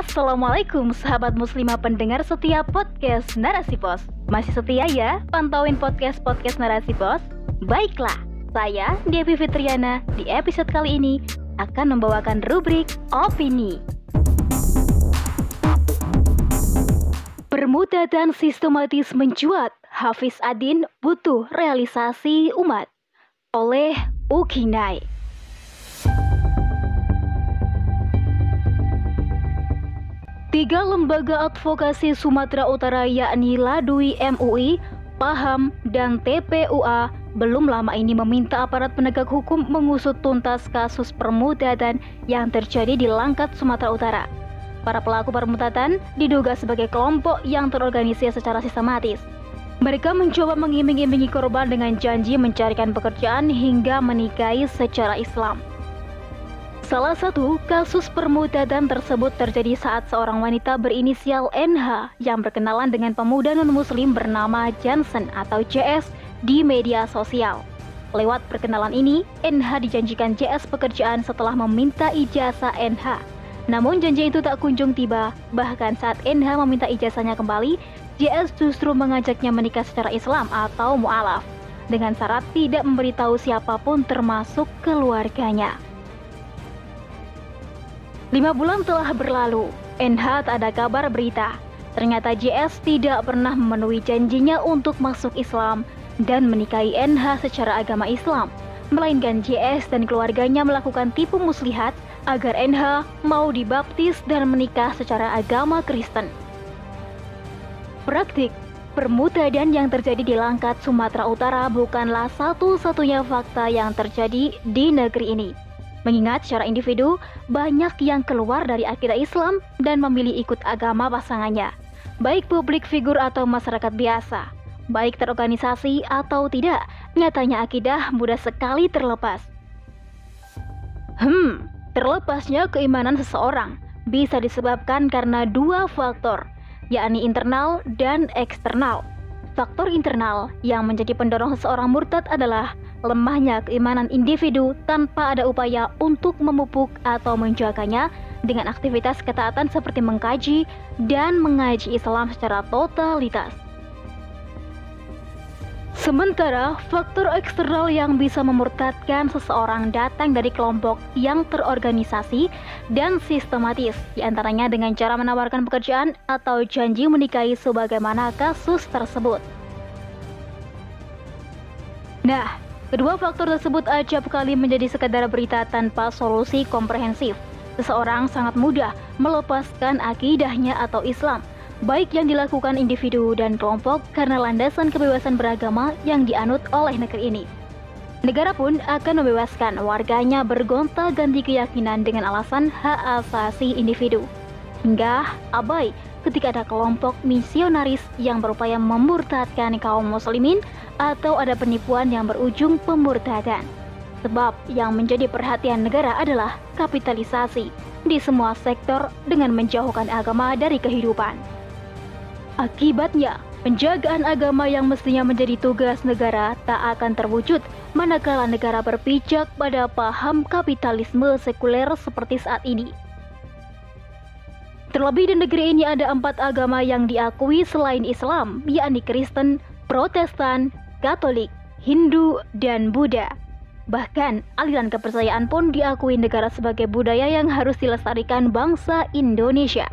Assalamualaikum sahabat muslimah pendengar setiap podcast Narasi Pos. Masih setia ya pantauin podcast-podcast Narasi Pos? Baiklah, saya Devi Fitriana. Di episode kali ini akan membawakan rubrik Opini. Permuda dan sistematis mencuat Hafiz Adin butuh realisasi umat. Oleh Ukinai Tiga lembaga advokasi Sumatera Utara yakni Ladui MUI, Paham, dan TPUA belum lama ini meminta aparat penegak hukum mengusut tuntas kasus permudatan yang terjadi di Langkat, Sumatera Utara. Para pelaku permudatan diduga sebagai kelompok yang terorganisir secara sistematis. Mereka mencoba mengiming-imingi korban dengan janji mencarikan pekerjaan hingga menikahi secara Islam. Salah satu kasus permudadan tersebut terjadi saat seorang wanita berinisial NH yang berkenalan dengan pemuda non-muslim bernama Johnson atau JS di media sosial. Lewat perkenalan ini, NH dijanjikan JS pekerjaan setelah meminta ijazah NH. Namun janji itu tak kunjung tiba, bahkan saat NH meminta ijazahnya kembali, JS justru mengajaknya menikah secara Islam atau mu'alaf, dengan syarat tidak memberitahu siapa pun termasuk keluarganya. Lima bulan telah berlalu, NH tak ada kabar berita. Ternyata JS tidak pernah memenuhi janjinya untuk masuk Islam dan menikahi NH secara agama Islam. Melainkan JS dan keluarganya melakukan tipu muslihat agar NH mau dibaptis dan menikah secara agama Kristen. Praktik permudadan yang terjadi di Langkat, Sumatera Utara bukanlah satu-satunya fakta yang terjadi di negeri ini. Mengingat secara individu, banyak yang keluar dari akidah Islam dan memilih ikut agama pasangannya, baik publik figur atau masyarakat biasa. Baik terorganisasi atau tidak, nyatanya akidah mudah sekali terlepas. Hmm, terlepasnya keimanan seseorang bisa disebabkan karena dua faktor, yakni internal dan eksternal. Faktor internal yang menjadi pendorong seseorang murtad adalah lemahnya keimanan individu tanpa ada upaya untuk memupuk atau menjaganya dengan aktivitas ketaatan seperti mengkaji dan mengaji Islam secara totalitas. Sementara faktor eksternal yang bisa memurtadkan seseorang datang dari kelompok yang terorganisasi dan sistematis, di antaranya dengan cara menawarkan pekerjaan atau janji menikahi sebagaimana kasus tersebut. Nah, Kedua faktor tersebut acap kali menjadi sekadar berita tanpa solusi komprehensif. Seseorang sangat mudah melepaskan akidahnya atau Islam, baik yang dilakukan individu dan kelompok karena landasan kebebasan beragama yang dianut oleh negeri ini. Negara pun akan membebaskan warganya bergonta-ganti keyakinan dengan alasan hak asasi individu. Hingga abai ketika ada kelompok misionaris yang berupaya memurtadkan kaum muslimin atau ada penipuan yang berujung pemurtadan. Sebab yang menjadi perhatian negara adalah kapitalisasi di semua sektor dengan menjauhkan agama dari kehidupan. Akibatnya, penjagaan agama yang mestinya menjadi tugas negara tak akan terwujud manakala negara berpijak pada paham kapitalisme sekuler seperti saat ini. Terlebih di negeri ini ada empat agama yang diakui selain Islam, yakni Kristen, Protestan, Katolik, Hindu, dan Buddha. Bahkan, aliran kepercayaan pun diakui negara sebagai budaya yang harus dilestarikan bangsa Indonesia.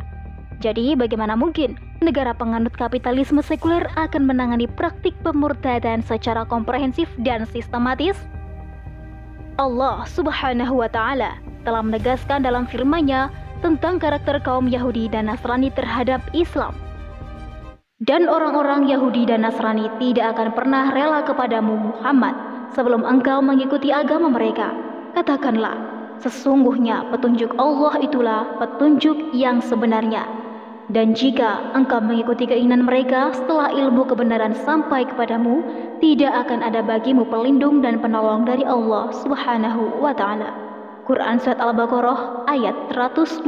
Jadi, bagaimana mungkin negara penganut kapitalisme sekuler akan menangani praktik pemurtadan secara komprehensif dan sistematis? Allah Subhanahu wa Ta'ala telah menegaskan dalam firman-Nya tentang karakter kaum Yahudi dan Nasrani terhadap Islam. Dan orang-orang Yahudi dan Nasrani tidak akan pernah rela kepadamu Muhammad sebelum engkau mengikuti agama mereka. Katakanlah, sesungguhnya petunjuk Allah itulah petunjuk yang sebenarnya. Dan jika engkau mengikuti keinginan mereka setelah ilmu kebenaran sampai kepadamu, tidak akan ada bagimu pelindung dan penolong dari Allah Subhanahu wa taala. Quran Surat Al-Baqarah ayat 120.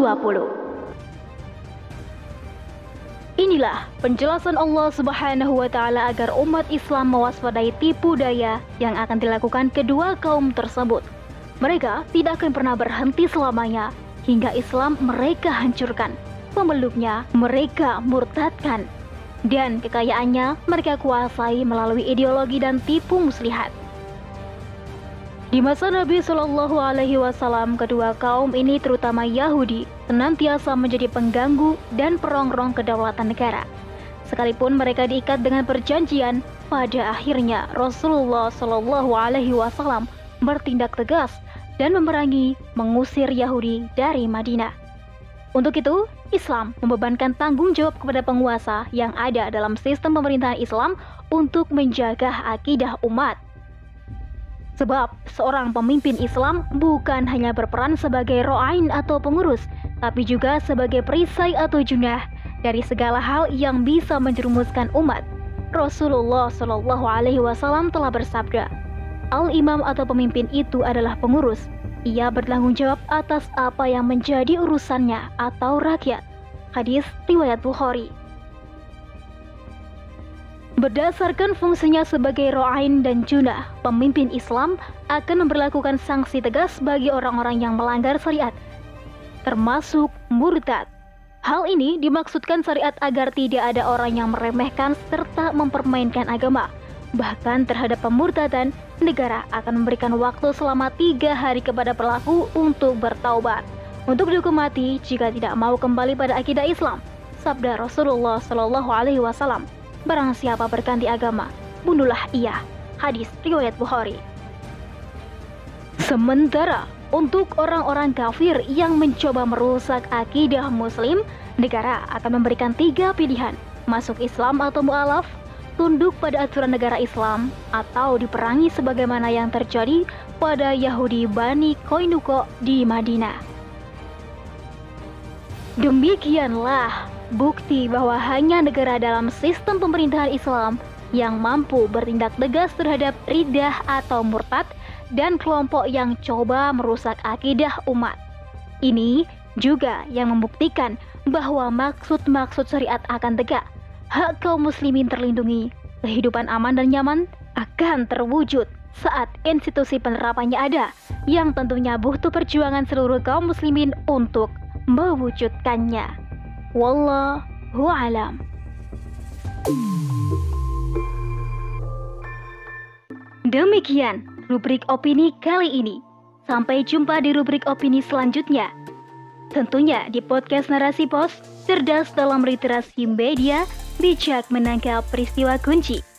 Inilah penjelasan Allah Subhanahu wa taala agar umat Islam mewaspadai tipu daya yang akan dilakukan kedua kaum tersebut. Mereka tidak akan pernah berhenti selamanya hingga Islam mereka hancurkan. Pemeluknya mereka murtadkan dan kekayaannya mereka kuasai melalui ideologi dan tipu muslihat. Di masa Nabi Shallallahu Alaihi Wasallam, kedua kaum ini terutama Yahudi senantiasa menjadi pengganggu dan perongrong kedaulatan negara. Sekalipun mereka diikat dengan perjanjian, pada akhirnya Rasulullah Shallallahu Alaihi Wasallam bertindak tegas dan memerangi mengusir Yahudi dari Madinah. Untuk itu, Islam membebankan tanggung jawab kepada penguasa yang ada dalam sistem pemerintahan Islam untuk menjaga akidah umat. Sebab seorang pemimpin Islam bukan hanya berperan sebagai ro'ain atau pengurus, tapi juga sebagai perisai atau junah dari segala hal yang bisa menjerumuskan umat. Rasulullah Shallallahu Alaihi Wasallam telah bersabda, Al-imam atau pemimpin itu adalah pengurus, ia bertanggung jawab atas apa yang menjadi urusannya atau rakyat. Hadis riwayat Bukhari. Berdasarkan fungsinya sebagai ro'ain dan junah, pemimpin Islam akan memperlakukan sanksi tegas bagi orang-orang yang melanggar syariat, termasuk murtad. Hal ini dimaksudkan syariat agar tidak ada orang yang meremehkan serta mempermainkan agama, Bahkan terhadap pemurtadan, negara akan memberikan waktu selama tiga hari kepada pelaku untuk bertaubat. Untuk dihukum mati jika tidak mau kembali pada akidah Islam. Sabda Rasulullah Shallallahu Alaihi Wasallam, barang siapa berganti agama, bunuhlah ia. Hadis riwayat Bukhari. Sementara untuk orang-orang kafir yang mencoba merusak akidah Muslim, negara akan memberikan tiga pilihan: masuk Islam atau mualaf, tunduk pada aturan negara Islam atau diperangi sebagaimana yang terjadi pada Yahudi Bani Koinuko di Madinah. Demikianlah bukti bahwa hanya negara dalam sistem pemerintahan Islam yang mampu bertindak tegas terhadap ridah atau murtad dan kelompok yang coba merusak akidah umat. Ini juga yang membuktikan bahwa maksud-maksud syariat akan tegak hak kaum muslimin terlindungi, kehidupan aman dan nyaman akan terwujud saat institusi penerapannya ada, yang tentunya butuh perjuangan seluruh kaum muslimin untuk mewujudkannya. Wallahu alam. Demikian rubrik opini kali ini. Sampai jumpa di rubrik opini selanjutnya. Tentunya di podcast Narasi Pos, cerdas dalam literasi media bijak menangkap peristiwa kunci.